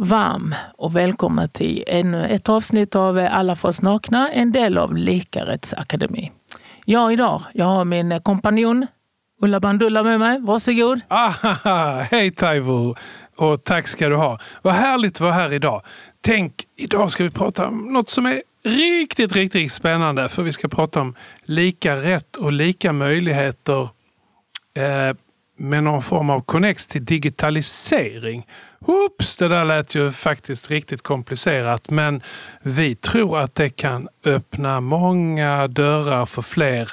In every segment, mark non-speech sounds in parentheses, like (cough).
Varm och välkommen till ännu ett avsnitt av Alla för oss nakna, en del av Likarättsakademi. Jag idag, jag har min kompanjon Ulla Bandulla med mig. Varsågod. Ah, hej Taivo! Och tack ska du ha. Vad härligt att vara här idag. Tänk, idag ska vi prata om något som är riktigt, riktigt spännande. För vi ska prata om lika rätt och lika möjligheter eh, med någon form av connex till digitalisering. Oops, det där lät ju faktiskt riktigt komplicerat men vi tror att det kan öppna många dörrar för fler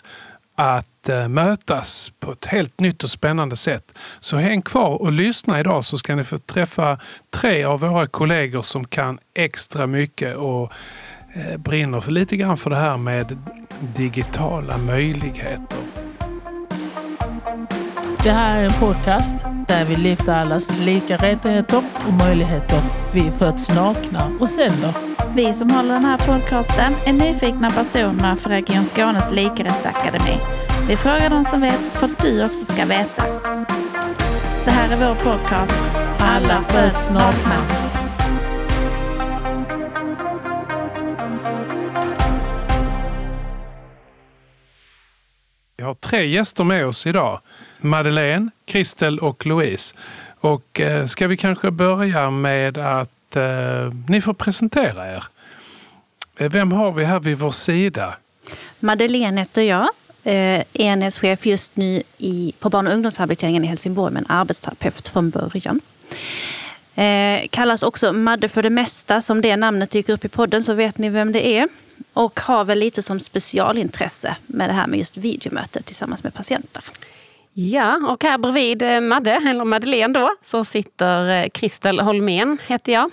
att eh, mötas på ett helt nytt och spännande sätt. Så häng kvar och lyssna idag så ska ni få träffa tre av våra kollegor som kan extra mycket och eh, brinner för lite grann för det här med digitala möjligheter. Det här är en podcast där vi lyfter allas lika rättigheter och möjligheter. Vi föds nakna och sänder. Vi som håller den här podcasten är nyfikna personer för Region Skånes likarättsakademi. Vi frågar de som vet för att du också ska veta. Det här är vår podcast Alla föds nakna. Har tre gäster med oss idag. Madeleine, Kristel och Louise. Och eh, ska vi kanske börja med att eh, ni får presentera er. Eh, vem har vi här vid vår sida? Madeleine heter jag. Eh, enhetschef just nu i, på barn och ungdomshabiliteringen i Helsingborg, men arbetsterapeut från början. Eh, kallas också Madde för det mesta. Som det namnet dyker upp i podden så vet ni vem det är. Och har väl lite som specialintresse med det här med just videomöte tillsammans med patienter. Ja, och här bredvid eh, Madde, eller Madeleine då, så sitter eh, Kristel Holmén, heter jag.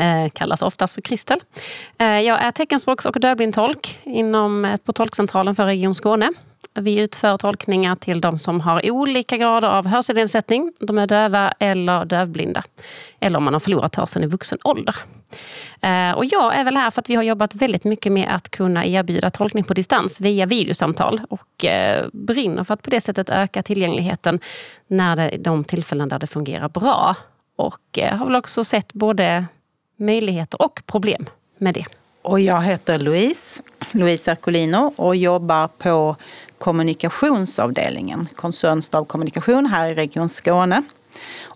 Eh, kallas oftast för Kristel. Eh, jag är teckenspråks och dövblindtolk inom, eh, på Tolkcentralen för Region Skåne. Vi utför tolkningar till de som har olika grader av hörselnedsättning. De är döva eller dövblinda. Eller om man har förlorat hörseln i vuxen ålder. Och jag är väl här för att vi har jobbat väldigt mycket med att kunna erbjuda tolkning på distans via videosamtal och brinner för att på det sättet öka tillgängligheten när det, de tillfällen där det fungerar bra. Och har väl också sett både möjligheter och problem med det. Och jag heter Louise, Louise Ercolino och jobbar på kommunikationsavdelningen, koncernstab kommunikation här i Region Skåne.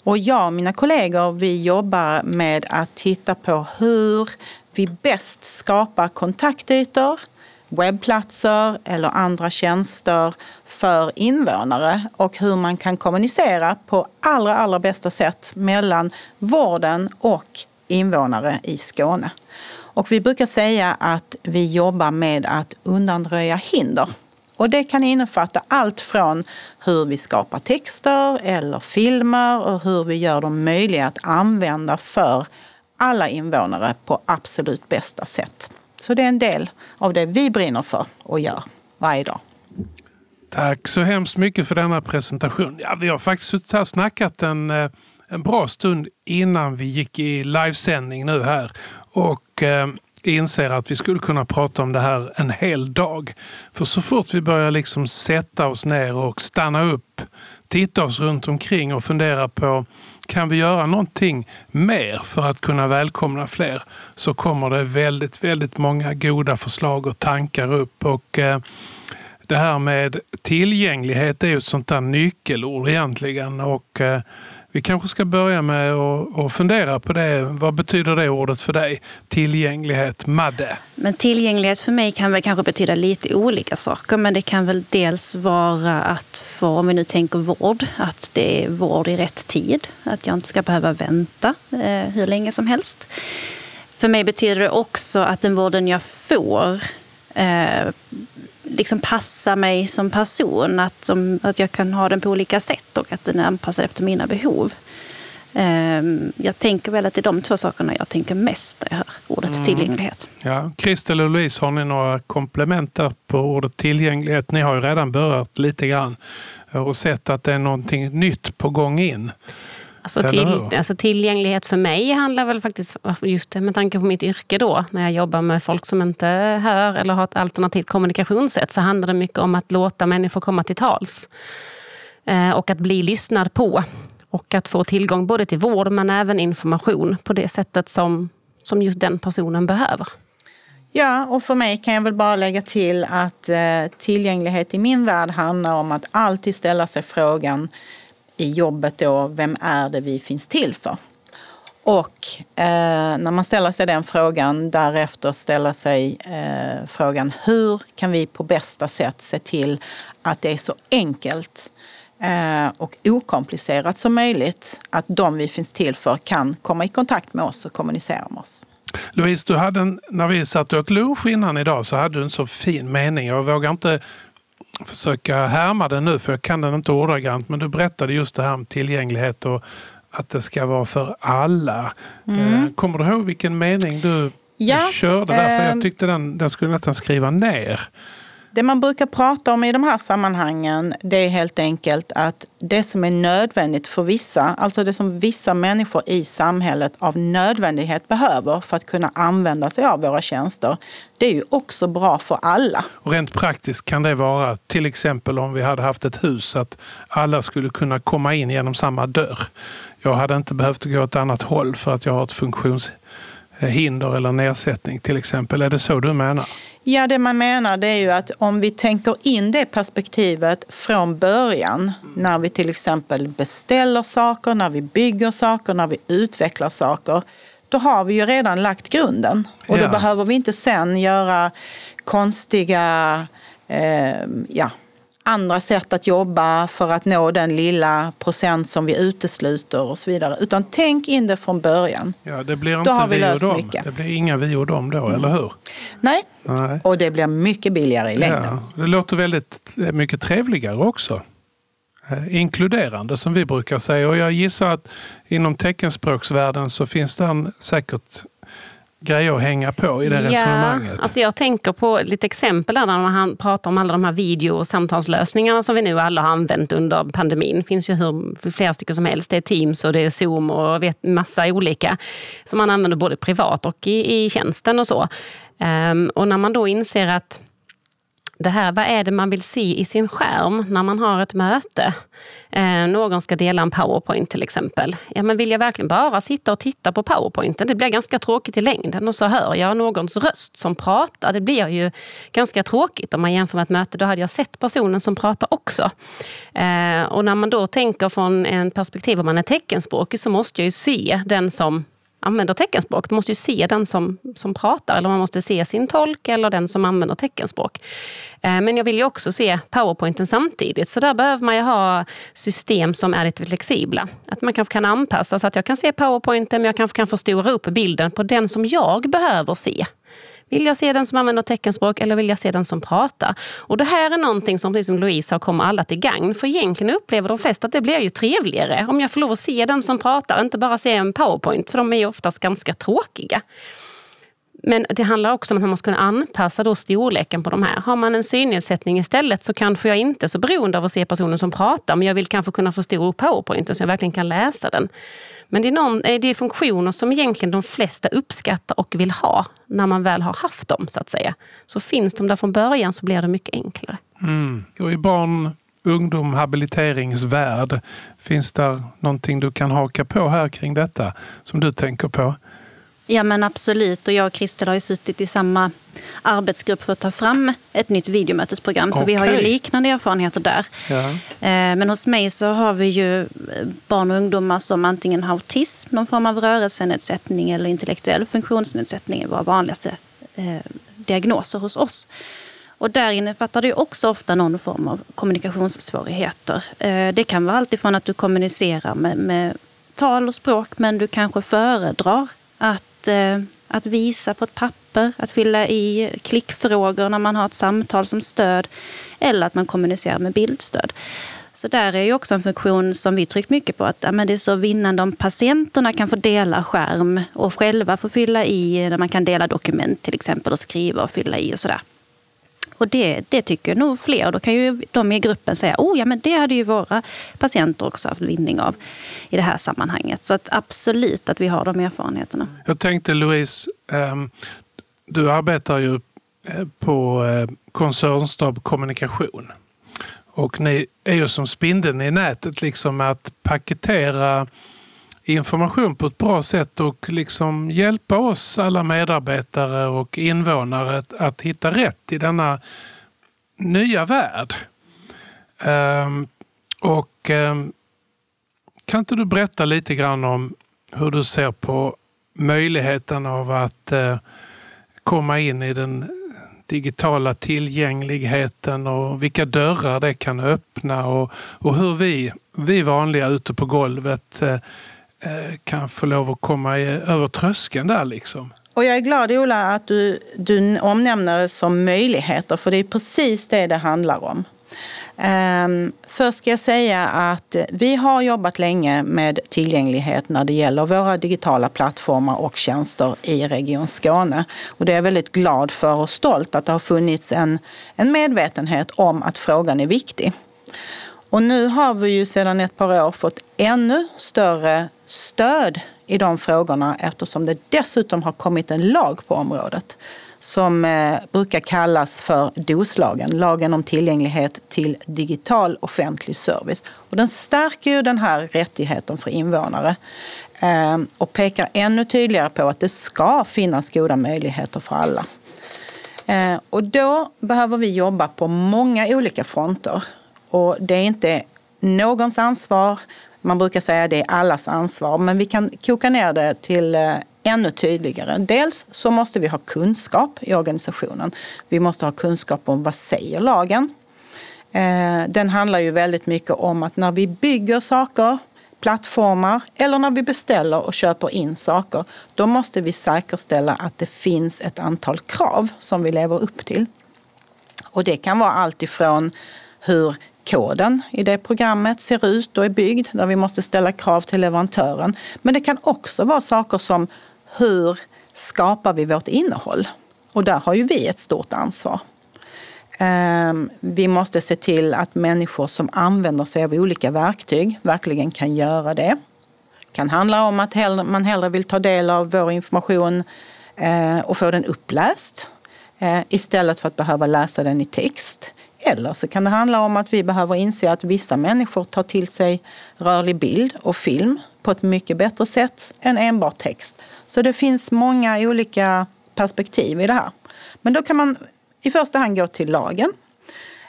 Och jag och mina kollegor vi jobbar med att titta på hur vi bäst skapar kontaktytor, webbplatser eller andra tjänster för invånare och hur man kan kommunicera på allra, allra bästa sätt mellan vården och invånare i Skåne. Och vi brukar säga att vi jobbar med att undanröja hinder. Och det kan innefatta allt från hur vi skapar texter eller filmer och hur vi gör dem möjliga att använda för alla invånare på absolut bästa sätt. Så det är en del av det vi brinner för och gör varje dag. Tack så hemskt mycket för denna presentation. Ja, vi har faktiskt suttit här och snackat en, eh, en bra stund innan vi gick i livesändning nu här. Och eh, inser att vi skulle kunna prata om det här en hel dag. För så fort vi börjar liksom sätta oss ner och stanna upp, titta oss runt omkring och fundera på kan vi göra någonting mer för att kunna välkomna fler? Så kommer det väldigt, väldigt många goda förslag och tankar upp. Och eh, det här med tillgänglighet är ju ett sånt där nyckelord egentligen. Och eh, vi kanske ska börja med att fundera på det. Vad betyder det ordet för dig? Tillgänglighet, Madde? Men tillgänglighet för mig kan väl kanske betyda lite olika saker. Men det kan väl dels vara att få, om vi nu tänker vård, att det är vård i rätt tid. Att jag inte ska behöva vänta eh, hur länge som helst. För mig betyder det också att den vården jag får eh, liksom passar mig som person. Att, som, att jag kan ha den på olika sätt och att den är anpassad efter mina behov. Um, jag tänker väl att det är de två sakerna jag tänker mest när jag hör ordet mm. tillgänglighet. Ja. Kristel och Louise, har ni några komplement på ordet tillgänglighet? Ni har ju redan berört lite grann och sett att det är någonting nytt på gång in. Alltså, till, alltså tillgänglighet för mig handlar väl faktiskt, just med tanke på mitt yrke då, när jag jobbar med folk som inte hör eller har ett alternativt kommunikationssätt, så handlar det mycket om att låta människor komma till tals. Eh, och att bli lyssnad på Och att få tillgång både till vård men även information på det sättet som, som just den personen behöver. Ja, och för mig kan jag väl bara lägga till att eh, tillgänglighet i min värld handlar om att alltid ställa sig frågan i jobbet då, vem är det vi finns till för? Och eh, när man ställer sig den frågan, därefter ställa sig eh, frågan hur kan vi på bästa sätt se till att det är så enkelt eh, och okomplicerat som möjligt att de vi finns till för kan komma i kontakt med oss och kommunicera med oss. Louise, du hade en, när vi satt och åt lunch innan idag så hade du en så fin mening. Jag vågar inte försöka härma den nu för jag kan den inte ordagrant. Men du berättade just det här om tillgänglighet och att det ska vara för alla. Mm. Eh, kommer du ihåg vilken mening du, ja, körde där? För jag ehm, tyckte den, den skulle nästan skriva ner. Det man brukar prata om i de här sammanhangen det är helt enkelt att det som är nödvändigt för vissa, alltså det som vissa människor i samhället av nödvändighet behöver för att kunna använda sig av våra tjänster, det är ju också bra för alla. Och rent praktiskt kan det vara till exempel om vi hade haft ett hus att alla skulle kunna komma in genom samma dörr. Jag hade inte behövt gå åt annat håll för att jag har ett funktionshinder eller nedsättning till exempel. Är det så du menar? Ja, det man menar det är ju att om vi tänker in det perspektivet från början, när vi till exempel beställer saker, när vi bygger saker, när vi utvecklar saker, då har vi ju redan lagt grunden. Och då ja. behöver vi inte sen göra konstiga eh, ja, andra sätt att jobba för att nå den lilla procent som vi utesluter och så vidare. Utan tänk in det från början. Ja, det blir inte då har vi, vi löst dem. Mycket. Det blir inga vi och dem då, mm. eller hur? Nej. Nej, och det blir mycket billigare i längden. Ja, det låter väldigt eh, mycket trevligare också. Eh, inkluderande som vi brukar säga. Och jag gissar att inom teckenspråksvärlden så finns det säkert grejer att hänga på i det ja, resonemanget? Alltså jag tänker på lite exempel där när han pratar om alla de här video och samtalslösningarna som vi nu alla har använt under pandemin. Det finns ju hur, flera stycken som helst. Det är Teams och det är Zoom och vet, massa olika som man använder både privat och i, i tjänsten och så. Um, och när man då inser att det här, vad är det man vill se i sin skärm när man har ett möte? Eh, någon ska dela en powerpoint till exempel. Ja, men vill jag verkligen bara sitta och titta på powerpointen? Det blir ganska tråkigt i längden och så hör jag någons röst som pratar. Det blir ju ganska tråkigt om man jämför med ett möte. Då hade jag sett personen som pratar också. Eh, och när man då tänker från en perspektiv om man är teckenspråkig så måste jag ju se den som använder teckenspråk. Du måste ju se den som, som pratar, eller man måste se sin tolk eller den som använder teckenspråk. Eh, men jag vill ju också se powerpointen samtidigt, så där behöver man ju ha system som är lite flexibla. Att man kanske kan anpassa så att jag kan se powerpointen, men jag kanske kan förstora upp bilden på den som jag behöver se. Vill jag se den som använder teckenspråk eller vill jag se den som pratar? Och Det här är någonting som, precis som Louise har kommer alla till gagn. För egentligen upplever de flesta att det blir ju trevligare om jag får lov att se den som pratar, inte bara se en powerpoint, för de är ju oftast ganska tråkiga. Men det handlar också om att man måste kunna anpassa då storleken på de här. Har man en synnedsättning istället så kanske jag inte är så beroende av att se personen som pratar, men jag vill kanske kunna förstå powerpointen så jag verkligen kan läsa den. Men det är, någon, eh, det är funktioner som egentligen de flesta uppskattar och vill ha när man väl har haft dem. så att säga. Så finns de där från början så blir det mycket enklare. Mm. Och I barn, ungdom, habiliteringsvärld, finns det någonting du kan haka på här kring detta som du tänker på? Ja men absolut och jag och Kristel har ju suttit i samma arbetsgrupp för att ta fram ett nytt videomötesprogram. Så okay. vi har ju liknande erfarenheter där. Ja. Eh, men hos mig så har vi ju eh, barn och ungdomar som antingen har autism, någon form av rörelsenedsättning eller intellektuell funktionsnedsättning är våra vanligaste eh, diagnoser hos oss. Och där innefattar det också ofta någon form av kommunikationssvårigheter. Det kan vara alltifrån att du kommunicerar med, med tal och språk men du kanske föredrar att att, eh, att visa på ett papper, att fylla i klickfrågor när man har ett samtal som stöd eller att man kommunicerar med bildstöd. Så där är ju också en funktion som vi tryckt mycket på. Att ja, men det är så vinnande om patienterna kan få dela skärm och själva få fylla i, när man kan dela dokument till exempel och skriva och fylla i och sådär. Och det, det tycker nog fler. Och då kan ju de i gruppen säga oh ja men det hade ju våra patienter också haft vinning av i det här sammanhanget. Så att absolut att vi har de erfarenheterna. Jag tänkte Louise, ehm, du arbetar ju eh, på eh, koncernstab kommunikation. Och ni är ju som spindeln i nätet liksom med att paketera information på ett bra sätt och liksom hjälpa oss alla medarbetare och invånare att, att hitta rätt i denna nya värld. Um, och um, Kan inte du berätta lite grann om hur du ser på möjligheten av att uh, komma in i den digitala tillgängligheten och vilka dörrar det kan öppna och, och hur vi, vi vanliga ute på golvet uh, Eh, kan få lov att komma över tröskeln där liksom. Och jag är glad Ola att du, du omnämner det som möjligheter för det är precis det det handlar om. Um, först ska jag säga att vi har jobbat länge med tillgänglighet när det gäller våra digitala plattformar och tjänster i Region Skåne. Och det är jag väldigt glad för och stolt att det har funnits en, en medvetenhet om att frågan är viktig. Och nu har vi ju sedan ett par år fått ännu större stöd i de frågorna eftersom det dessutom har kommit en lag på området som eh, brukar kallas för DOS-lagen, lagen om tillgänglighet till digital offentlig service. Och den stärker ju den här rättigheten för invånare eh, och pekar ännu tydligare på att det ska finnas goda möjligheter för alla. Eh, och då behöver vi jobba på många olika fronter. Och det är inte någons ansvar. Man brukar säga att det är allas ansvar, men vi kan koka ner det till eh, ännu tydligare. Dels så måste vi ha kunskap i organisationen. Vi måste ha kunskap om vad säger lagen. Eh, den handlar ju väldigt mycket om att när vi bygger saker, plattformar eller när vi beställer och köper in saker, då måste vi säkerställa att det finns ett antal krav som vi lever upp till. Och det kan vara allt ifrån hur koden i det programmet ser ut och är byggd, där vi måste ställa krav till leverantören. Men det kan också vara saker som hur skapar vi vårt innehåll? Och där har ju vi ett stort ansvar. Ehm, vi måste se till att människor som använder sig av olika verktyg verkligen kan göra det. Det kan handla om att man hellre vill ta del av vår information eh, och få den uppläst eh, istället för att behöva läsa den i text. Eller så kan det handla om att vi behöver inse att vissa människor tar till sig rörlig bild och film på ett mycket bättre sätt än enbart text. Så det finns många olika perspektiv i det här. Men då kan man i första hand gå till lagen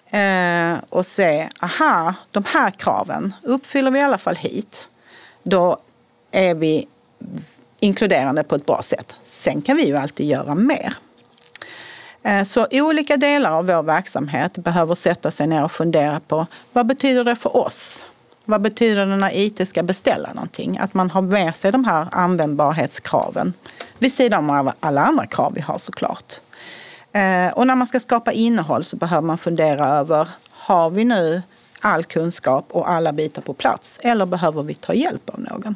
eh, och se, aha, de här kraven uppfyller vi i alla fall hit. Då är vi inkluderande på ett bra sätt. Sen kan vi ju alltid göra mer. Eh, så olika delar av vår verksamhet behöver sätta sig ner och fundera på vad betyder det för oss? Vad betyder det när IT ska beställa någonting? Att man har med sig de här användbarhetskraven vid sidan av alla andra krav vi har såklart. Eh, och när man ska skapa innehåll så behöver man fundera över, har vi nu all kunskap och alla bitar på plats eller behöver vi ta hjälp av någon?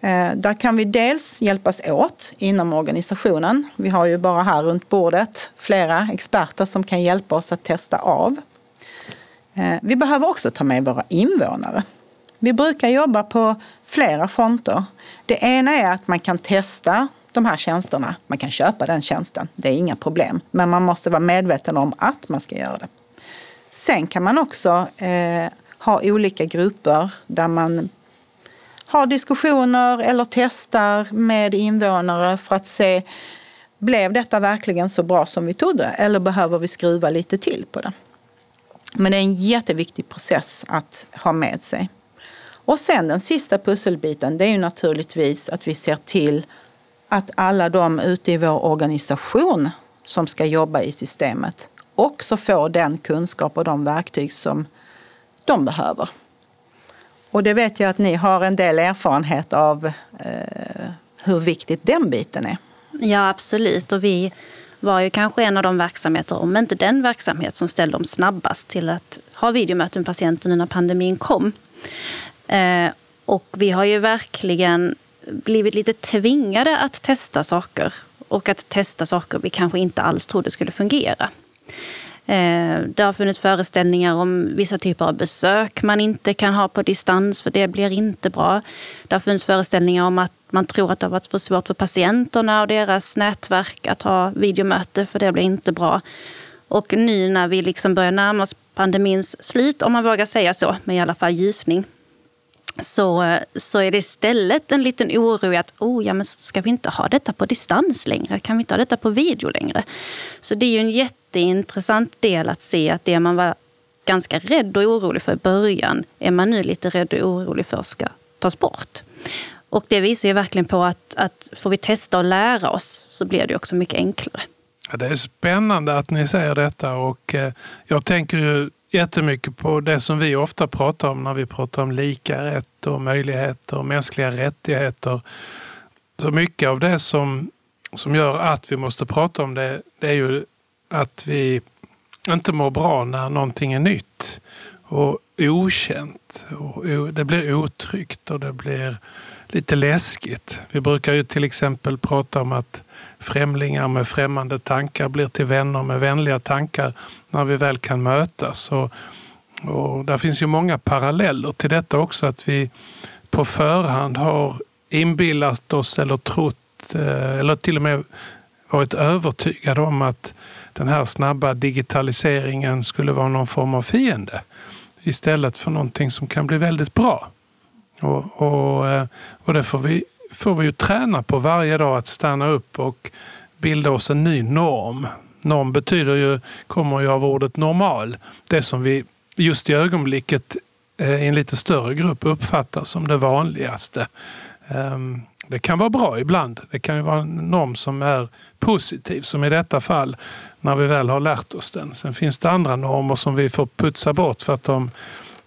Eh, där kan vi dels hjälpas åt inom organisationen. Vi har ju bara här runt bordet flera experter som kan hjälpa oss att testa av. Eh, vi behöver också ta med våra invånare. Vi brukar jobba på flera fronter. Det ena är att man kan testa de här tjänsterna. Man kan köpa den tjänsten, det är inga problem. Men man måste vara medveten om att man ska göra det. Sen kan man också eh, ha olika grupper där man har diskussioner eller testar med invånare för att se blev detta verkligen så bra som vi trodde eller behöver vi skruva lite till på det? Men det är en jätteviktig process att ha med sig. Och sen den sista pusselbiten, det är ju naturligtvis att vi ser till att alla de ute i vår organisation som ska jobba i systemet också får den kunskap och de verktyg som de behöver. Och det vet jag att ni har en del erfarenhet av eh, hur viktigt den biten är. Ja, absolut. Och vi var ju kanske en av de verksamheter, om inte den verksamhet, som ställde dem snabbast till att ha videomöten med patienter när pandemin kom. Eh, och vi har ju verkligen blivit lite tvingade att testa saker och att testa saker vi kanske inte alls trodde skulle fungera. Eh, det har funnits föreställningar om vissa typer av besök man inte kan ha på distans för det blir inte bra. Det har funnits föreställningar om att man tror att det har varit för svårt för patienterna och deras nätverk att ha videomöte för det blir inte bra. Och nu när vi liksom börjar närma oss pandemins slut, om man vågar säga så, men i alla fall ljusning, så, så är det istället en liten oro i att oh, ja, men ska vi inte ha detta på distans längre? Kan vi inte ha detta på video längre? Så det är ju en jätteintressant del att se att det man var ganska rädd och orolig för i början är man nu lite rädd och orolig för ska tas bort. Och det visar ju verkligen på att, att får vi testa och lära oss så blir det också mycket enklare. Ja, det är spännande att ni säger detta och eh, jag tänker ju jättemycket på det som vi ofta pratar om när vi pratar om lika rätt och möjligheter och mänskliga rättigheter. Så mycket av det som, som gör att vi måste prata om det, det är ju att vi inte mår bra när någonting är nytt och okänt. Och det blir otryggt och det blir lite läskigt. Vi brukar ju till exempel prata om att främlingar med främmande tankar blir till vänner med vänliga tankar när vi väl kan mötas. Och, och där finns ju många paralleller till detta också, att vi på förhand har inbillat oss eller trott eh, eller till och med varit övertygade om att den här snabba digitaliseringen skulle vara någon form av fiende istället för någonting som kan bli väldigt bra. Och, och, eh, och det får vi, får vi ju träna på varje dag, att stanna upp och bilda oss en ny norm. Norm betyder ju, kommer ju av ordet normal. Det som vi just i ögonblicket eh, i en lite större grupp uppfattar som det vanligaste. Ehm, det kan vara bra ibland. Det kan ju vara en norm som är positiv, som i detta fall när vi väl har lärt oss den. Sen finns det andra normer som vi får putsa bort för att de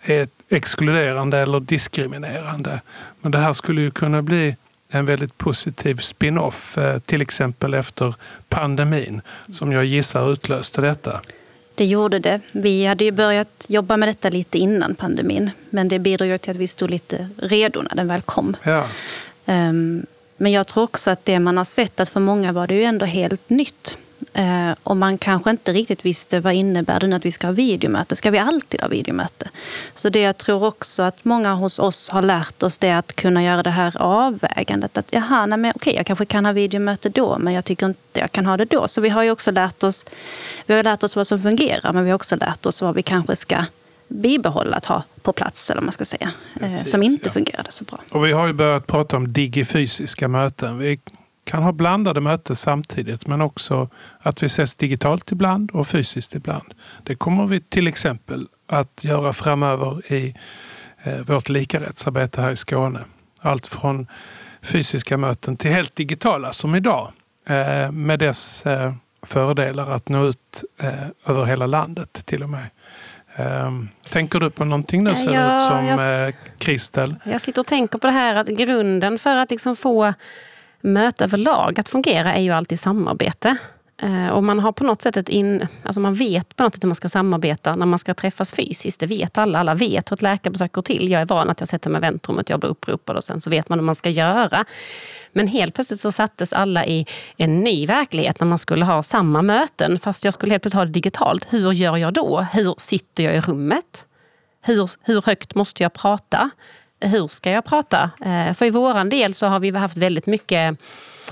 är exkluderande eller diskriminerande. Men det här skulle ju kunna bli en väldigt positiv spin-off, eh, till exempel efter pandemin, som jag gissar utlöste detta. Det gjorde det. Vi hade ju börjat jobba med detta lite innan pandemin. Men det bidrog till att vi stod lite redo när den väl kom. Ja. Um, men jag tror också att det man har sett, att för många var det ju ändå helt nytt. Eh, och man kanske inte riktigt visste vad innebär det nu att vi ska ha videomöte. Ska vi alltid ha videomöte? Så det jag tror också att många hos oss har lärt oss det är att kunna göra det här avvägandet. Att jaha, nej men okej, jag kanske kan ha videomöte då, men jag tycker inte jag kan ha det då. Så vi har ju också lärt oss, vi har lärt oss vad som fungerar, men vi har också lärt oss vad vi kanske ska bibehålla att ha på plats, eller man ska säga, eh, Precis, som inte ja. fungerade så bra. Och vi har ju börjat prata om digifysiska möten. Vi kan ha blandade möten samtidigt men också att vi ses digitalt ibland och fysiskt ibland. Det kommer vi till exempel att göra framöver i eh, vårt likarättsarbete här i Skåne. Allt från fysiska möten till helt digitala som idag eh, med dess eh, fördelar att nå ut över hela landet till och med. Tänker du på någonting nu ser ja, ut som jag, Kristel? Jag sitter och tänker på det här att grunden för att liksom få möte överlag att fungera är ju alltid samarbete. Eh, och man har på något sätt ett in, alltså man vet på något sätt hur man ska samarbeta när man ska träffas fysiskt. Det vet alla. Alla vet hur ett läkarbesök går till. Jag är van att jag sätter mig i väntrummet, jag blir uppropad och sen så vet man hur man ska göra. Men helt plötsligt så sattes alla i en ny verklighet när man skulle ha samma möten. Fast jag skulle helt plötsligt ha det digitalt. Hur gör jag då? Hur sitter jag i rummet? Hur, hur högt måste jag prata? Hur ska jag prata? Eh, för i våran del så har vi haft väldigt mycket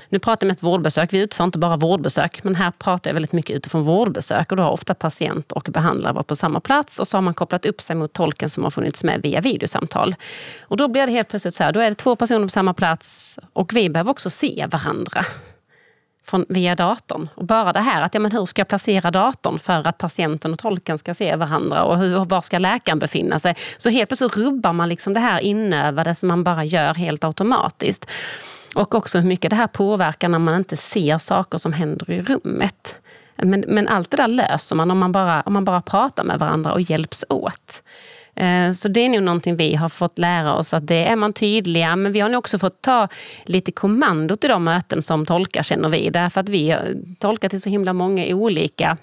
nu pratar jag mest vårdbesök. Vi utför inte bara vårdbesök, men här pratar jag väldigt mycket utifrån vårdbesök. Och då har ofta patient och behandlare varit på samma plats och så har man kopplat upp sig mot tolken som har funnits med via videosamtal. Och då blir det helt plötsligt så här, då är det två personer på samma plats och vi behöver också se varandra från, via datorn. Och bara det här att ja, men hur ska jag placera datorn för att patienten och tolken ska se varandra och hur, var ska läkaren befinna sig? Så helt plötsligt rubbar man liksom det här inövade som man bara gör helt automatiskt. Och också hur mycket det här påverkar när man inte ser saker som händer i rummet. Men, men allt det där löser man om man, bara, om man bara pratar med varandra och hjälps åt. Eh, så det är nog någonting vi har fått lära oss, att det är man tydliga. Men vi har nog också fått ta lite kommandot i de möten som tolkar känner vi. Därför att vi tolkar till så himla många olika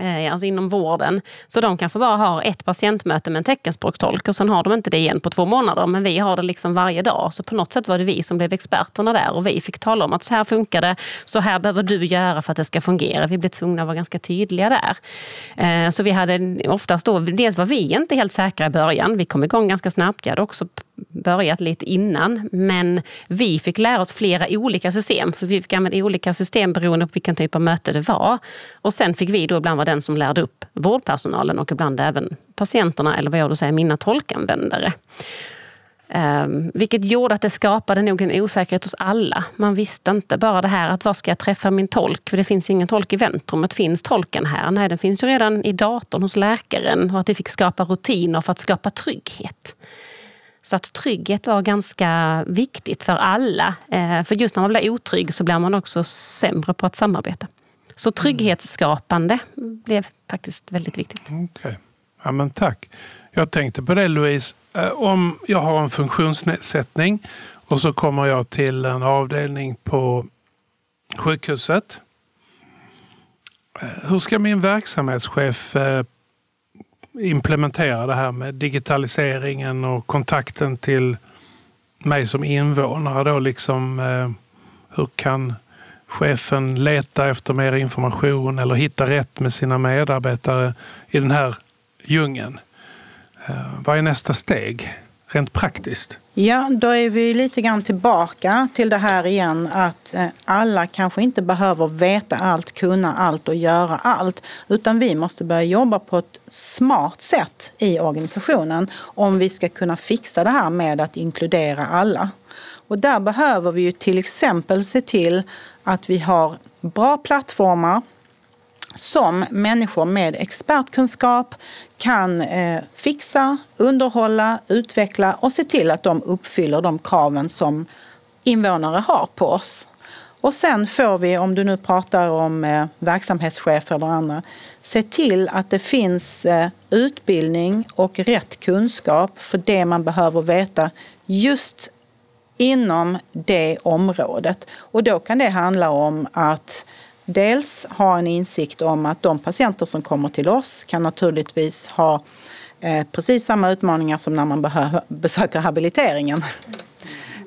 Eh, alltså inom vården. Så de kanske bara har ett patientmöte med en teckenspråkstolk och sen har de inte det igen på två månader. Men vi har det liksom varje dag. Så på något sätt var det vi som blev experterna där och vi fick tala om att så här funkar det, så här behöver du göra för att det ska fungera. Vi blev tvungna att vara ganska tydliga där. Eh, så vi hade oftast då, dels var vi inte helt säkra i början. Vi kom igång ganska snabbt. Jag hade också börjat lite innan. Men vi fick lära oss flera olika system. För vi fick använda olika system beroende på vilken typ av möte det var. Och sen fick vi då ibland vara den som lärde upp vårdpersonalen och ibland även patienterna eller vad jag då säger, mina tolkanvändare. Um, vilket gjorde att det skapade nog en osäkerhet hos alla. Man visste inte bara det här att var ska jag träffa min tolk? För det finns ingen tolk i väntrummet. Finns tolken här? Nej, den finns ju redan i datorn hos läkaren. Och att vi fick skapa rutiner för att skapa trygghet. Så att trygghet var ganska viktigt för alla. Uh, för just när man blir otrygg så blir man också sämre på att samarbeta. Så trygghetsskapande blev faktiskt väldigt viktigt. Okej, okay. ja, men tack. Jag tänkte på det Louise, eh, om jag har en funktionsnedsättning och så kommer jag till en avdelning på sjukhuset. Eh, hur ska min verksamhetschef eh, implementera det här med digitaliseringen och kontakten till mig som invånare? Då liksom, eh, hur kan chefen leta efter mer information eller hitta rätt med sina medarbetare i den här djungeln? Eh, vad är nästa steg rent praktiskt? Ja, då är vi lite grann tillbaka till det här igen att eh, alla kanske inte behöver veta allt, kunna allt och göra allt. Utan vi måste börja jobba på ett smart sätt i organisationen om vi ska kunna fixa det här med att inkludera alla. Och där behöver vi ju till exempel se till att vi har bra plattformar som människor med expertkunskap kan eh, fixa, underhålla, utveckla och se till att de uppfyller de kraven som invånare har på oss. Och sen får vi, om du nu pratar om eh, verksamhetschefer eller andra, se till att det finns eh, utbildning och rätt kunskap för det man behöver veta just inom det området. Och då kan det handla om att dels ha en insikt om att de patienter som kommer till oss kan naturligtvis ha eh, precis samma utmaningar som när man besöker habiliteringen.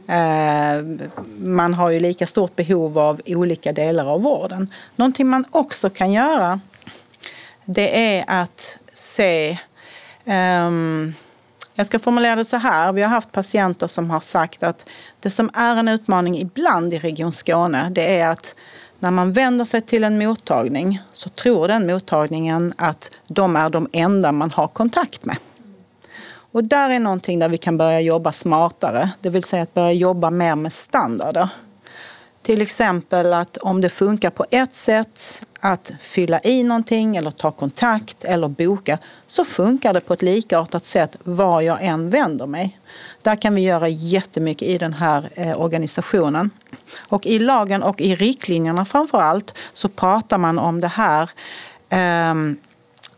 Eh, man har ju lika stort behov av olika delar av vården. Någonting man också kan göra det är att se um, jag ska formulera det så här. Vi har haft patienter som har sagt att det som är en utmaning ibland i Region Skåne, det är att när man vänder sig till en mottagning så tror den mottagningen att de är de enda man har kontakt med. Och där är någonting där vi kan börja jobba smartare, det vill säga att börja jobba mer med standarder. Till exempel att om det funkar på ett sätt att fylla i någonting eller ta kontakt eller boka så funkar det på ett likartat sätt var jag än vänder mig. Där kan vi göra jättemycket i den här eh, organisationen. Och i lagen och i riktlinjerna framför allt så pratar man om det här eh,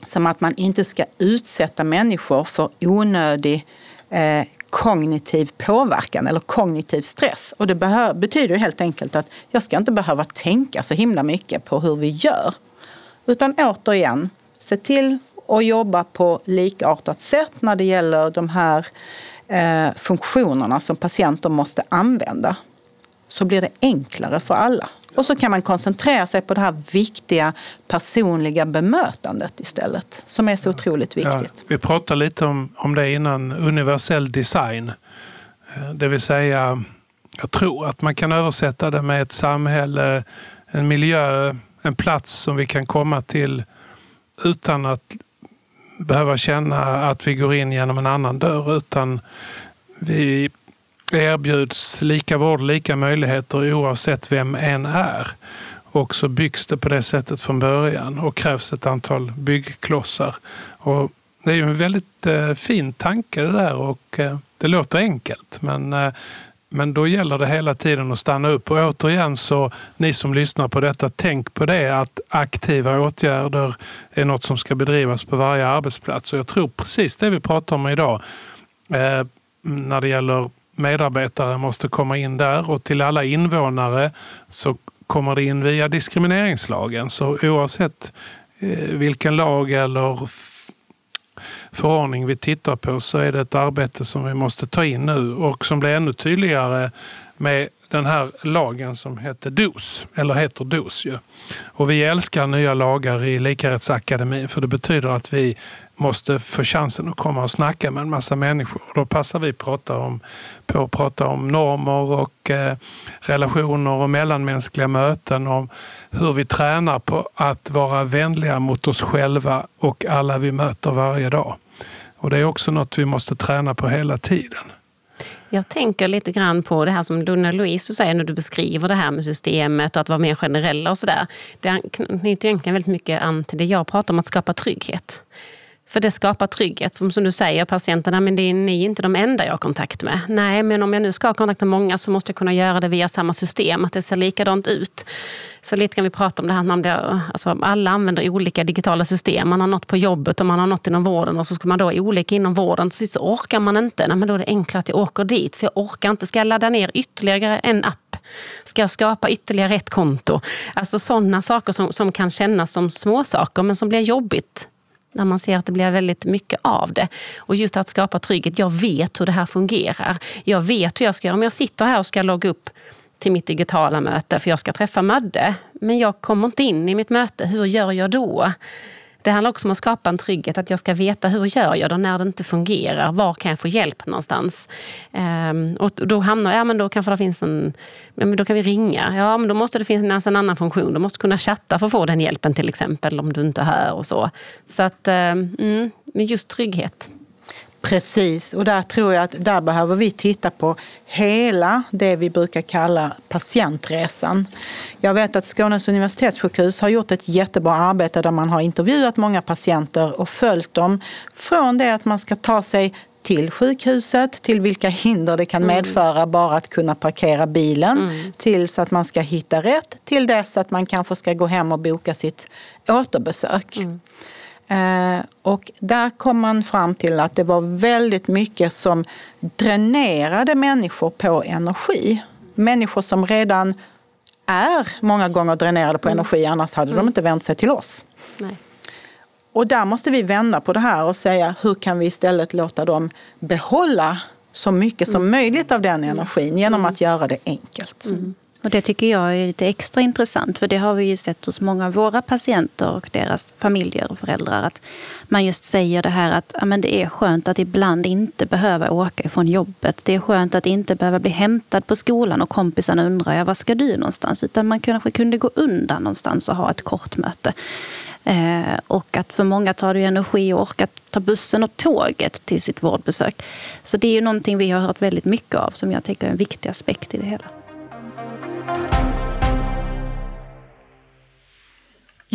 som att man inte ska utsätta människor för onödig eh, kognitiv påverkan eller kognitiv stress. Och det betyder helt enkelt att jag ska inte behöva tänka så himla mycket på hur vi gör. Utan återigen, se till att jobba på likartat sätt när det gäller de här eh, funktionerna som patienter måste använda. Så blir det enklare för alla. Och så kan man koncentrera sig på det här viktiga personliga bemötandet istället, som är så otroligt viktigt. Ja, vi pratade lite om, om det innan, universell design. Eh, det vill säga, jag tror att man kan översätta det med ett samhälle, en miljö, en plats som vi kan komma till utan att behöva känna att vi går in genom en annan dörr, utan vi erbjuds lika vård, lika möjligheter oavsett vem en är. Och så byggs det på det sättet från början och krävs ett antal byggklossar. Och det är ju en väldigt eh, fin tanke det där och eh, det låter enkelt men, eh, men då gäller det hela tiden att stanna upp. Och återigen så, ni som lyssnar på detta, tänk på det att aktiva åtgärder är något som ska bedrivas på varje arbetsplats. Och jag tror precis det vi pratar om idag eh, när det gäller medarbetare måste komma in där och till alla invånare så kommer det in via diskrimineringslagen. Så oavsett eh, vilken lag eller förordning vi tittar på så är det ett arbete som vi måste ta in nu och som blir ännu tydligare med den här lagen som heter DOS, eller heter DOS ju. Och vi älskar nya lagar i Likarättsakademin för det betyder att vi måste få chansen att komma och snacka med en massa människor. Då passar vi prata om, på att prata om normer och eh, relationer och mellanmänskliga möten. Om hur vi tränar på att vara vänliga mot oss själva och alla vi möter varje dag. Och Det är också något vi måste träna på hela tiden. Jag tänker lite grann på det här som Luna Louise säger när du beskriver det här med systemet och att vara mer generella och sådär. Det knyter egentligen väldigt mycket an till det jag pratar om, att skapa trygghet. För det skapar trygghet. För som du säger, patienterna, men det är, ni är inte de enda jag har kontakt med. Nej, men om jag nu ska ha kontakt med många så måste jag kunna göra det via samma system, att det ser likadant ut. För lite kan vi prata om det här att man blir, alltså alla använder olika digitala system. Man har något på jobbet och man har något inom vården och så ska man då olika inom vården. Så, så orkar man inte. Nej, men då är det enklare att jag åker dit. För jag orkar inte. Ska jag ladda ner ytterligare en app? Ska jag skapa ytterligare ett konto? Alltså sådana saker som, som kan kännas som små saker men som blir jobbigt när man ser att det blir väldigt mycket av det. Och just att skapa trygghet. Jag vet hur det här fungerar. Jag vet hur jag ska göra. Om jag sitter här och ska logga upp till mitt digitala möte för jag ska träffa Madde, men jag kommer inte in i mitt möte. Hur gör jag då? Det handlar också om att skapa en trygghet, att jag ska veta hur gör jag då när det inte fungerar? Var kan jag få hjälp någonstans? Ehm, och då hamnar ja men då kanske det finns en, ja, men då kan vi ringa. Ja men då måste det finnas en annan funktion. Du måste kunna chatta för att få den hjälpen till exempel om du inte hör och så. Så att, ehm, mm, just trygghet. Precis, och där tror jag att där behöver vi titta på hela det vi brukar kalla patientresan. Jag vet att Skånes universitetssjukhus har gjort ett jättebra arbete där man har intervjuat många patienter och följt dem från det att man ska ta sig till sjukhuset, till vilka hinder det kan mm. medföra bara att kunna parkera bilen, mm. tills att man ska hitta rätt, till dess att man kanske ska gå hem och boka sitt återbesök. Mm. Eh, och där kom man fram till att det var väldigt mycket som dränerade människor på energi. Människor som redan är många gånger dränerade på mm. energi, annars hade mm. de inte vänt sig till oss. Nej. Och där måste vi vända på det här och säga hur kan vi istället låta dem behålla så mycket som mm. möjligt av den energin genom mm. att göra det enkelt. Och det tycker jag är lite extra intressant för det har vi ju sett hos många av våra patienter och deras familjer och föräldrar. Att man just säger det här att ja, men det är skönt att ibland inte behöva åka ifrån jobbet. Det är skönt att inte behöva bli hämtad på skolan och kompisarna undrar ja, var ska du någonstans? Utan man kanske kunde gå undan någonstans och ha ett kort möte. Eh, och att för många tar det energi att orka ta bussen och tåget till sitt vårdbesök. Så det är ju någonting vi har hört väldigt mycket av som jag tycker är en viktig aspekt i det hela.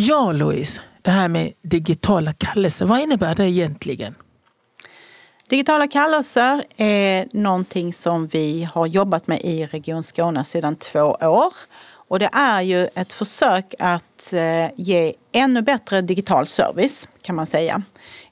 Ja, Louise, det här med digitala kallelser, vad innebär det egentligen? Digitala kallelser är någonting som vi har jobbat med i Region Skåne sedan två år. Och det är ju ett försök att eh, ge ännu bättre digital service kan man säga.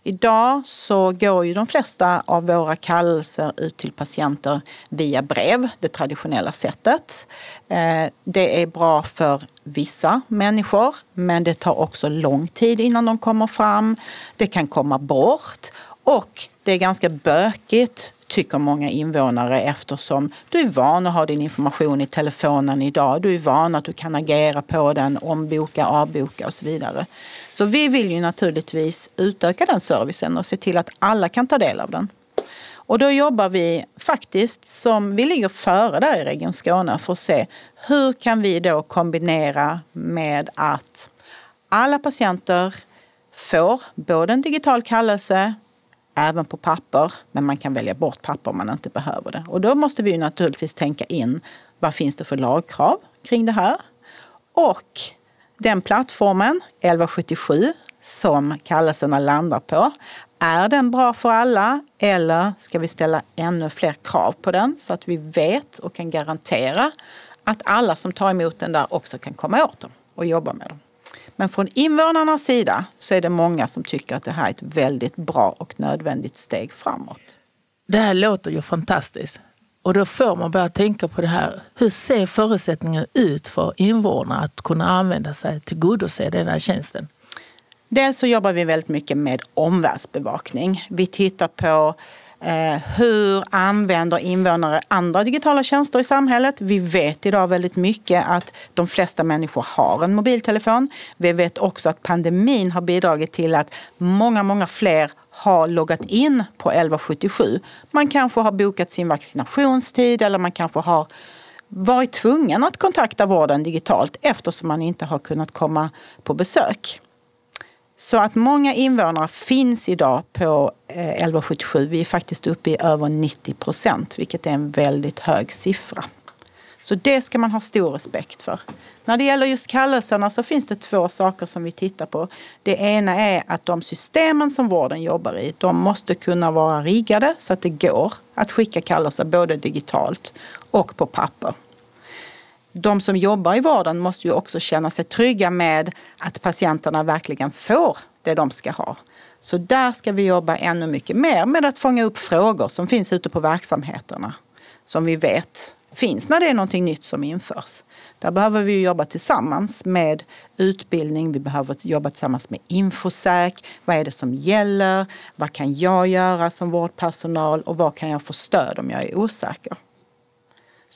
Idag så går ju de flesta av våra kallelser ut till patienter via brev, det traditionella sättet. Eh, det är bra för vissa människor, men det tar också lång tid innan de kommer fram. Det kan komma bort och det är ganska bökigt tycker många invånare eftersom du är van att ha din information i telefonen idag. Du är van att du kan agera på den, omboka, avboka och så vidare. Så vi vill ju naturligtvis utöka den servicen och se till att alla kan ta del av den. Och då jobbar vi faktiskt som, vi ligger före där i Region Skåne för att se hur kan vi då kombinera med att alla patienter får både en digital kallelse även på papper, men man kan välja bort papper om man inte behöver det. Och då måste vi naturligtvis tänka in vad finns det för lagkrav kring det här? Och den plattformen, 1177, som kallelserna landar på, är den bra för alla eller ska vi ställa ännu fler krav på den så att vi vet och kan garantera att alla som tar emot den där också kan komma åt dem och jobba med dem. Men från invånarnas sida så är det många som tycker att det här är ett väldigt bra och nödvändigt steg framåt. Det här låter ju fantastiskt. Och då får man börja tänka på det här. Hur ser förutsättningarna ut för invånarna att kunna använda sig, tillgodose den här tjänsten? Dels så jobbar vi väldigt mycket med omvärldsbevakning. Vi tittar på Eh, hur använder invånare andra digitala tjänster i samhället? Vi vet idag väldigt mycket att de flesta människor har en mobiltelefon. Vi vet också att pandemin har bidragit till att många, många fler har loggat in på 1177. Man kanske har bokat sin vaccinationstid eller man kanske har varit tvungen att kontakta vården digitalt eftersom man inte har kunnat komma på besök. Så att många invånare finns idag på eh, 1177. Vi är faktiskt uppe i över 90 procent, vilket är en väldigt hög siffra. Så det ska man ha stor respekt för. När det gäller just kallelserna så finns det två saker som vi tittar på. Det ena är att de systemen som vården jobbar i, de måste kunna vara riggade så att det går att skicka kallelser både digitalt och på papper de som jobbar i vården måste ju också känna sig trygga med att patienterna verkligen får det de ska ha. Så där ska vi jobba ännu mycket mer med att fånga upp frågor som finns ute på verksamheterna. Som vi vet finns när det är någonting nytt som införs. Där behöver vi jobba tillsammans med utbildning, vi behöver jobba tillsammans med Infosäk. Vad är det som gäller? Vad kan jag göra som vårdpersonal och vad kan jag få stöd om jag är osäker?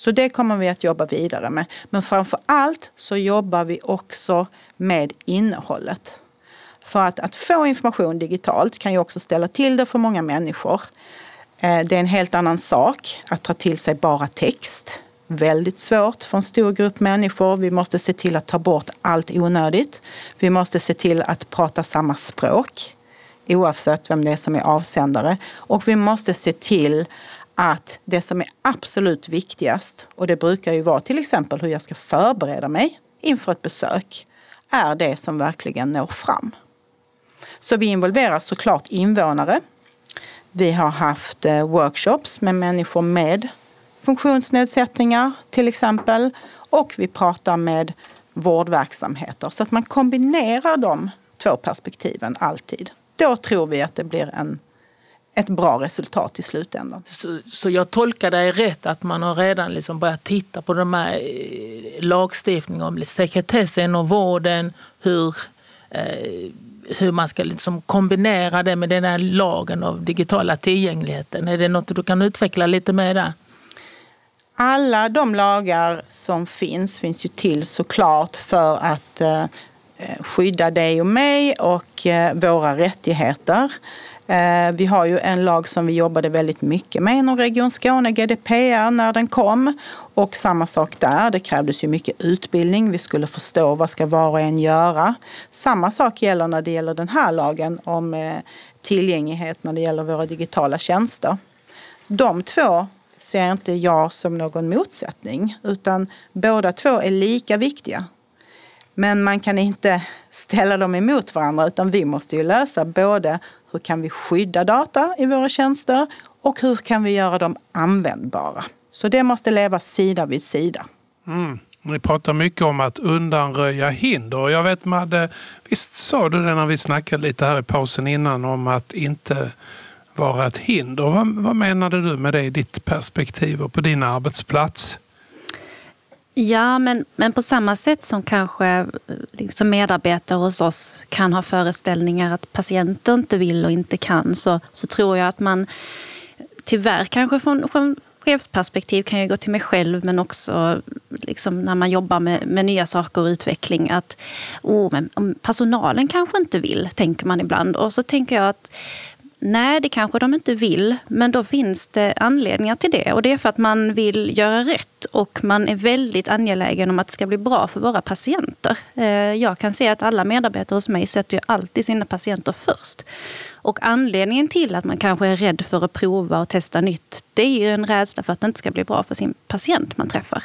Så det kommer vi att jobba vidare med. Men framför allt så jobbar vi också med innehållet. För att, att få information digitalt kan ju också ställa till det för många människor. Eh, det är en helt annan sak att ta till sig bara text. Väldigt svårt för en stor grupp människor. Vi måste se till att ta bort allt onödigt. Vi måste se till att prata samma språk oavsett vem det är som är avsändare. Och vi måste se till att det som är absolut viktigast, och det brukar ju vara till exempel hur jag ska förbereda mig inför ett besök, är det som verkligen når fram. Så vi involverar såklart invånare. Vi har haft eh, workshops med människor med funktionsnedsättningar till exempel. Och vi pratar med vårdverksamheter så att man kombinerar de två perspektiven alltid. Då tror vi att det blir en ett bra resultat i slutändan. Så, så jag tolkar dig rätt att man har redan liksom börjat titta på de här eh, lagstiftningen om sekretessen och vården, hur, eh, hur man ska liksom kombinera det med den här lagen av digitala tillgängligheten. Är det något du kan utveckla lite mer där? Alla de lagar som finns finns ju till såklart för att eh, skydda dig och mig och eh, våra rättigheter. Eh, vi har ju en lag som vi jobbade väldigt mycket med inom Region Skåne, GDPR, när den kom. Och samma sak där, det krävdes ju mycket utbildning. Vi skulle förstå vad ska var och en göra. Samma sak gäller när det gäller den här lagen om eh, tillgänglighet när det gäller våra digitala tjänster. De två ser inte jag som någon motsättning, utan båda två är lika viktiga. Men man kan inte ställa dem emot varandra utan vi måste ju lösa både hur kan vi skydda data i våra tjänster och hur kan vi göra dem användbara. Så det måste leva sida vid sida. Mm. Ni pratar mycket om att undanröja hinder. Jag vet Madde, visst sa du det när vi snackade lite här i pausen innan om att inte vara ett hinder. Vad, vad menade du med det i ditt perspektiv och på din arbetsplats? Ja, men, men på samma sätt som kanske eh, liksom medarbetare hos oss kan ha föreställningar att patienter inte vill och inte kan så, så tror jag att man tyvärr kanske från, från chefsperspektiv kan jag gå till mig själv men också liksom när man jobbar med, med nya saker och utveckling att oh, men personalen kanske inte vill, tänker man ibland. Och så tänker jag att Nej, det kanske de inte vill, men då finns det anledningar till det. Och det är för att man vill göra rätt och man är väldigt angelägen om att det ska bli bra för våra patienter. Eh, jag kan se att alla medarbetare hos mig sätter ju alltid sina patienter först. Och anledningen till att man kanske är rädd för att prova och testa nytt, det är ju en rädsla för att det inte ska bli bra för sin patient man träffar.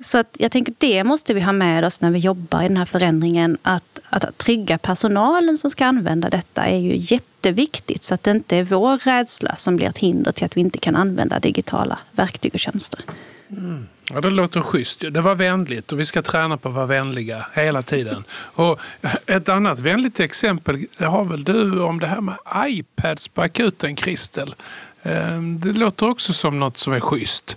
Så att jag tänker det måste vi ha med oss när vi jobbar i den här förändringen. Att, att trygga personalen som ska använda detta är ju jätteviktigt. Så att det inte är vår rädsla som blir ett hinder till att vi inte kan använda digitala verktyg och tjänster. Mm. Ja, det låter schysst. Det var vänligt och vi ska träna på att vara vänliga hela tiden. Och ett annat vänligt exempel har väl du om det här med iPads på akuten, Kristel. Ehm, det låter också som något som är schysst.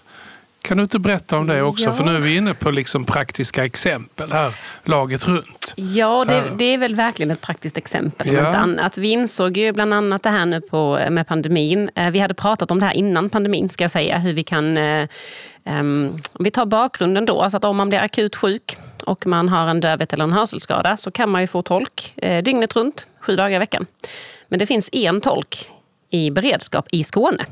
Kan du inte berätta om det också? Ja. För nu är vi inne på liksom praktiska exempel här, laget runt. Ja, Så det, det är väl verkligen ett praktiskt exempel. Ja. annat. Vi insåg ju bland annat det här nu på, med pandemin. Eh, Vi hade pratat om det här innan pandemin, ska jag säga. Hur vi kan... Om vi tar bakgrunden då, alltså att om man blir akut sjuk och man har en dövhet eller en hörselskada så kan man ju få tolk eh, dygnet runt, sju dagar i veckan. Men det finns en tolk i beredskap i Skåne.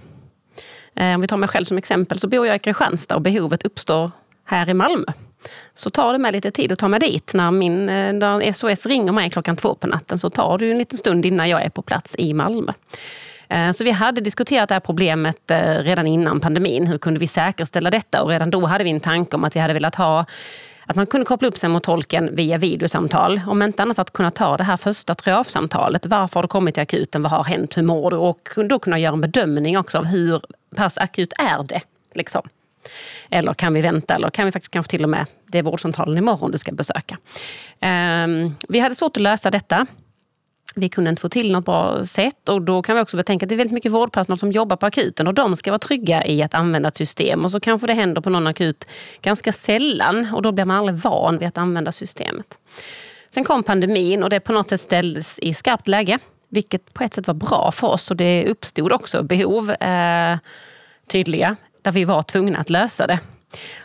Eh, om vi tar mig själv som exempel så bor jag i Kristianstad och behovet uppstår här i Malmö. Så tar det mig lite tid att ta mig dit. När, min, eh, när SOS ringer mig klockan två på natten så tar det en liten stund innan jag är på plats i Malmö. Eh, så vi hade diskuterat det här problemet redan innan pandemin. Hur kunde vi säkerställa detta? Och redan då hade vi en tanke om att vi hade velat ha att man kunde koppla upp sig mot tolken via videosamtal. Om inte annat att kunna ta det här första triage-samtalet. Varför har du kommit till akuten? Vad har hänt? Hur mår du? Och då kunna göra en bedömning också av hur pass akut är det? Liksom. Eller kan vi vänta? Eller kan vi faktiskt kanske till och med, det är vårdcentralen imorgon du ska besöka. Um, vi hade svårt att lösa detta. Vi kunde inte få till något bra sätt och då kan vi också betänka att det är väldigt mycket vårdpersonal som jobbar på akuten och de ska vara trygga i att använda ett system och så kanske det händer på någon akut ganska sällan och då blir man aldrig van vid att använda systemet. Sen kom pandemin och det på något sätt ställdes i skarpt läge, vilket på ett sätt var bra för oss och det uppstod också behov eh, tydliga där vi var tvungna att lösa det.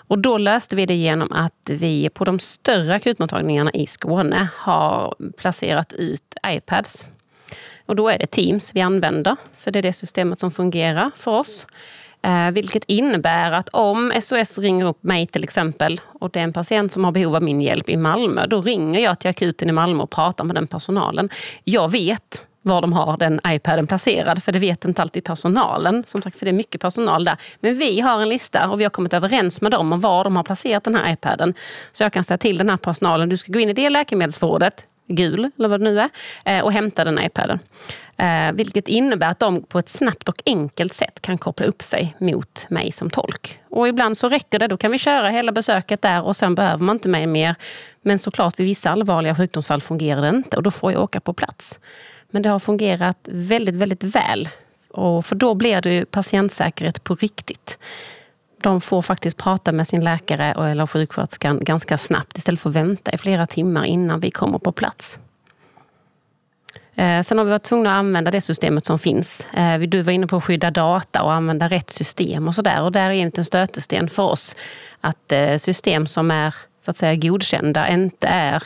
Och då löste vi det genom att vi på de större akutmottagningarna i Skåne har placerat ut iPads. Och då är det Teams vi använder, för det är det systemet som fungerar för oss. Eh, vilket innebär att om SOS ringer upp mig till exempel och det är en patient som har behov av min hjälp i Malmö, då ringer jag till akuten i Malmö och pratar med den personalen. Jag vet var de har den iPaden placerad, för det vet inte alltid personalen. Som sagt, för det är mycket personal där. Men vi har en lista och vi har kommit överens med dem om var de har placerat den här iPaden. Så jag kan säga till den här personalen, du ska gå in i det läkemedelsförrådet, gul eller vad det nu är, eh, och hämta den iPaden. Eh, vilket innebär att de på ett snabbt och enkelt sätt kan koppla upp sig mot mig som tolk. Och ibland så räcker det, då kan vi köra hela besöket där och sen behöver man inte mig mer. Men såklart vid vissa allvarliga sjukdomsfall fungerar det inte och då får jag åka på plats. Men det har fungerat väldigt, väldigt väl. Och för då blir det ju patientsäkerhet på riktigt. De får faktiskt prata med sin läkare eller sjuksköterskan ganska snabbt istället för att vänta i flera timmar innan vi kommer på plats. Eh, sen har vi varit tvungna att använda det systemet som finns. Eh, du var inne på att skydda data och använda rätt system och sådär. Och där är en liten stötesten för oss att eh, system som är så att säga godkända inte är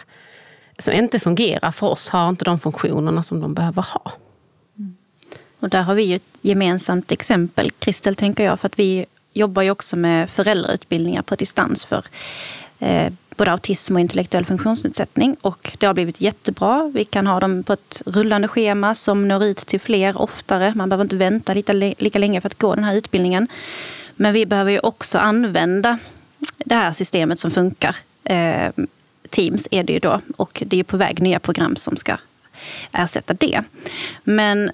som inte fungerar för oss har inte de funktionerna som de behöver ha. Mm. Och där har vi ju ett gemensamt exempel, Kristel, tänker jag, för att vi jobbar ju också med föräldrautbildningar på distans för eh, både autism och intellektuell funktionsnedsättning. Och det har blivit jättebra. Vi kan ha dem på ett rullande schema som når ut till fler oftare. Man behöver inte vänta lika, lika länge för att gå den här utbildningen. Men vi behöver ju också använda det här systemet som funkar. Eh, Teams är det ju då och det är på väg nya program som ska ersätta det. Men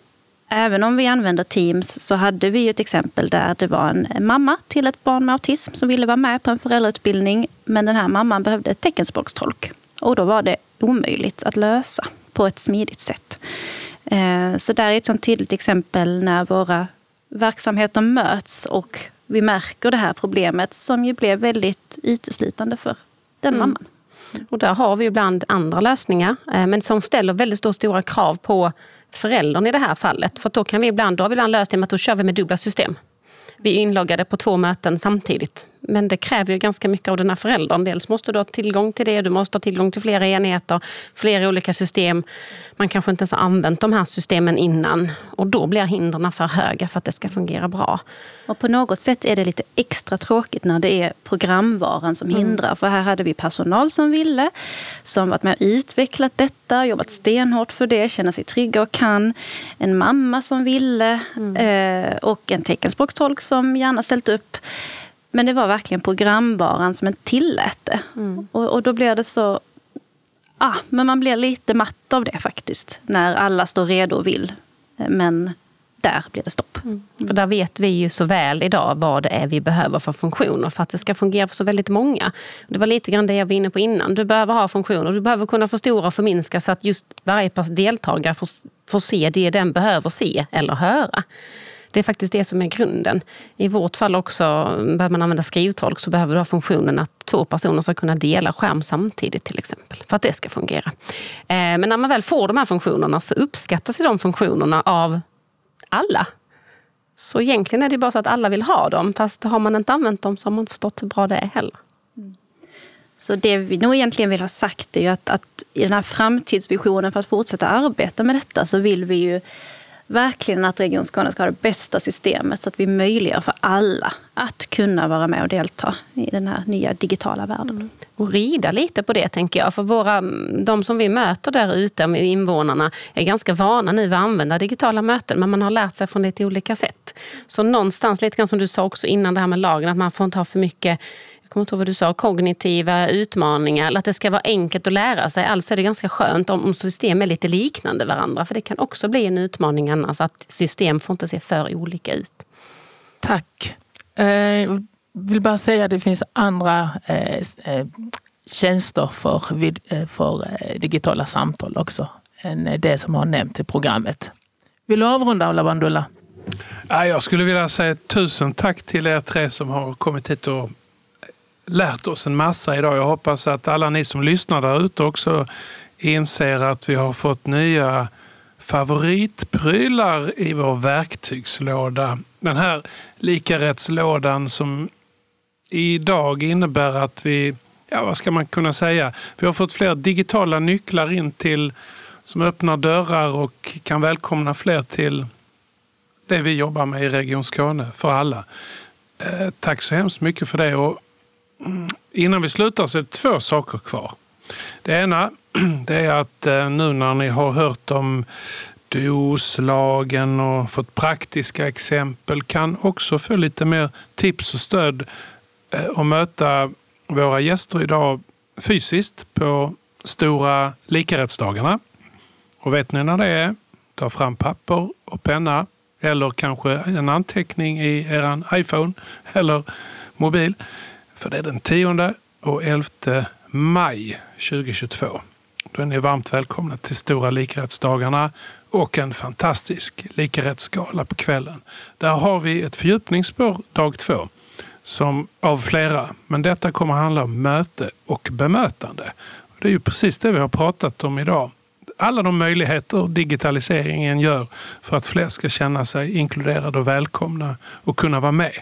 även om vi använder Teams så hade vi ett exempel där det var en mamma till ett barn med autism som ville vara med på en föräldrautbildning. Men den här mamman behövde ett teckenspråkstolk. Och då var det omöjligt att lösa på ett smidigt sätt. Eh, Så där är ett sånt tydligt exempel när våra verksamheter möts och vi märker det här problemet som ju blev väldigt uteslutande för den Mm. mamman. Och där har vi ibland andra lösningar, eh, men som ställer väldigt stora krav på föräldern i det här fallet. För då kan vi ibland, då har vi ibland löst det med att då kör vi med dubbla system. Vi är inloggade på två möten samtidigt. Men det kräver ju ganska mycket av den här föräldern. Dels måste du ha tillgång till det, du måste ha tillgång till flera enheter, flera olika system. Man kanske inte ens har använt de här systemen innan. Och då blir hindren för höga för att det ska fungera bra. Och på något sätt är det lite extra tråkigt när det är programvaran som hindrar. För här hade vi personal som ville, som varit med och utvecklat detta, jobbat stenhårt för det, känner sig trygga och kan. En mamma som ville eh, och en teckenspråkstolk som gärna ställt upp. Men det var verkligen programvaran som inte tillät det. Och, och då blir det så... Ah, men man blir lite matt av det faktiskt. När alla står redo och vill. Men där blir det stopp. För där vet vi ju så väl idag vad det är vi behöver för funktioner för att det ska fungera för så väldigt många. Det var lite grann det jag var inne på innan. Du behöver ha funktioner, du behöver kunna förstora och förminska så att just varje deltagare får, får se det den behöver se eller höra. Det är faktiskt det som är grunden. I vårt fall också, behöver man använda skrivtolk så behöver du ha funktionen att två personer ska kunna dela skärm samtidigt till exempel. För att det ska fungera. Eh, men när man väl får de här funktionerna så uppskattas ju de funktionerna av alla. Så egentligen är det bara så att alla vill ha dem. Fast har man inte använt dem så har man inte förstått hur bra det är heller. Så det vi nog egentligen vill ha sagt är ju att, att i den här framtidsvisionen för att fortsätta arbeta med detta så vill vi ju verkligen att Region Skåne ska ha det bästa systemet så att vi möjliggör för alla att kunna vara med och delta i den här nya digitala världen. Mm. Och rida lite på det tänker jag. För våra, de som vi möter där ute, invånarna, är ganska vana nu vid att använda digitala möten men man har lärt sig från det till olika sätt. Så någonstans, lite grann som du sa också innan det här med lagen, att man får inte ha för mycket kommer inte ihåg vad du sa, kognitiva utmaningar, eller att det ska vara enkelt att lära sig. Alltså är det ganska skönt om system är lite liknande varandra, för det kan också bli en utmaning annars, att system får inte se för olika ut. Tack. Jag eh, vill bara säga att det finns andra eh, eh tjänster för, för digitala samtal också, än det som har nämnts i programmet. Vill du avrunda, Ola? Jag skulle vilja säga tusen tack till er tre som har kommit hit och lärt oss en massa idag. Jag hoppas att alla ni som lyssnar där ute också inser att vi har fått nya favoritprylar i vår verktygslåda. Den här likarättslådan som idag innebär att vi, ja vad ska man kunna säga, vi har fått fler digitala nycklar in till som öppnar dörrar och kan välkomna fler till det vi jobbar med i Region Skåne för alla. Eh, tack så hemskt mycket för det. Och Mm. innan vi slutar så är det två saker kvar. Det ena (clears throat) det är att eh, nu när ni har hört om DOS-lagen och fått praktiska exempel kan också få lite mer tips och stöd eh, och möta våra gäster idag fysiskt på stora likarättsdagarna. Och vet ni när det är? Ta fram papper och penna eller kanske en anteckning i er iPhone eller mobil. För det är den 10 och 11 maj 2022. Då är ni varmt välkomna till Stora likarättsdagarna och en fantastisk likarättsgala på kvällen. Där har vi ett fördjupningsspår dag två som av flera. Men detta kommer att handla om möte och bemötande. Det är ju precis det vi har pratat om idag. Alla de möjligheter digitaliseringen gör för att fler ska känna sig inkluderade och välkomna och kunna vara med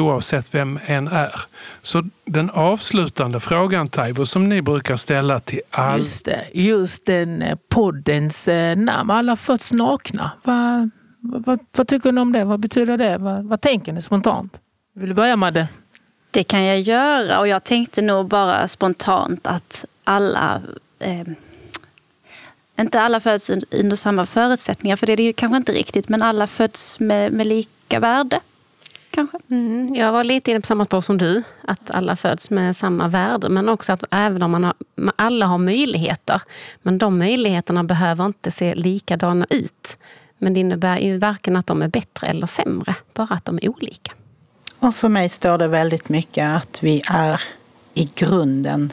oavsett vem en är. Så den avslutande frågan Taivo som ni brukar ställa till all... Just det, just den eh, poddens eh, namn, Alla föds nakna. Vad, vad, vad, tycker ni om det? Vad betyder det? Vad, vad tänker ni spontant? Vill du börja Madde? Det kan jag göra och jag tänkte nog bara spontant att alla eh, inte alla föds under samma förutsättningar, för det är det ju kanske inte riktigt, men alla föds med, med lika värde kanske? Mm, jag var lite inne på samma spår som du, att alla föds med samma värde. Men också att även om man har, alla har möjligheter, men de möjligheterna behöver inte se likadana ut. Men det innebär ju varken att de är bättre eller sämre, bara att de är olika. Och för mig står det väldigt mycket att vi är i grunden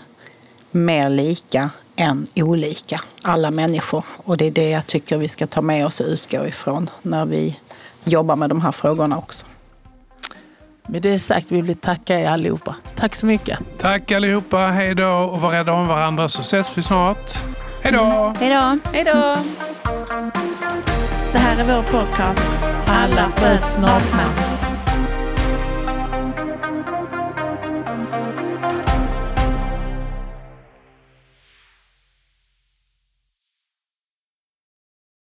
mer lika än olika, alla människor. Och det är det jag tycker vi ska ta med oss och utgå ifrån när vi jobbar med de här frågorna också. Med det sagt vill vi tacka er allihopa. Tack så mycket. Tack allihopa. Hej då och var rädda om varandra så ses vi snart. Hej då! Mm. Hej då! Hej då! Det här är vår podcast. Alla föds nakna.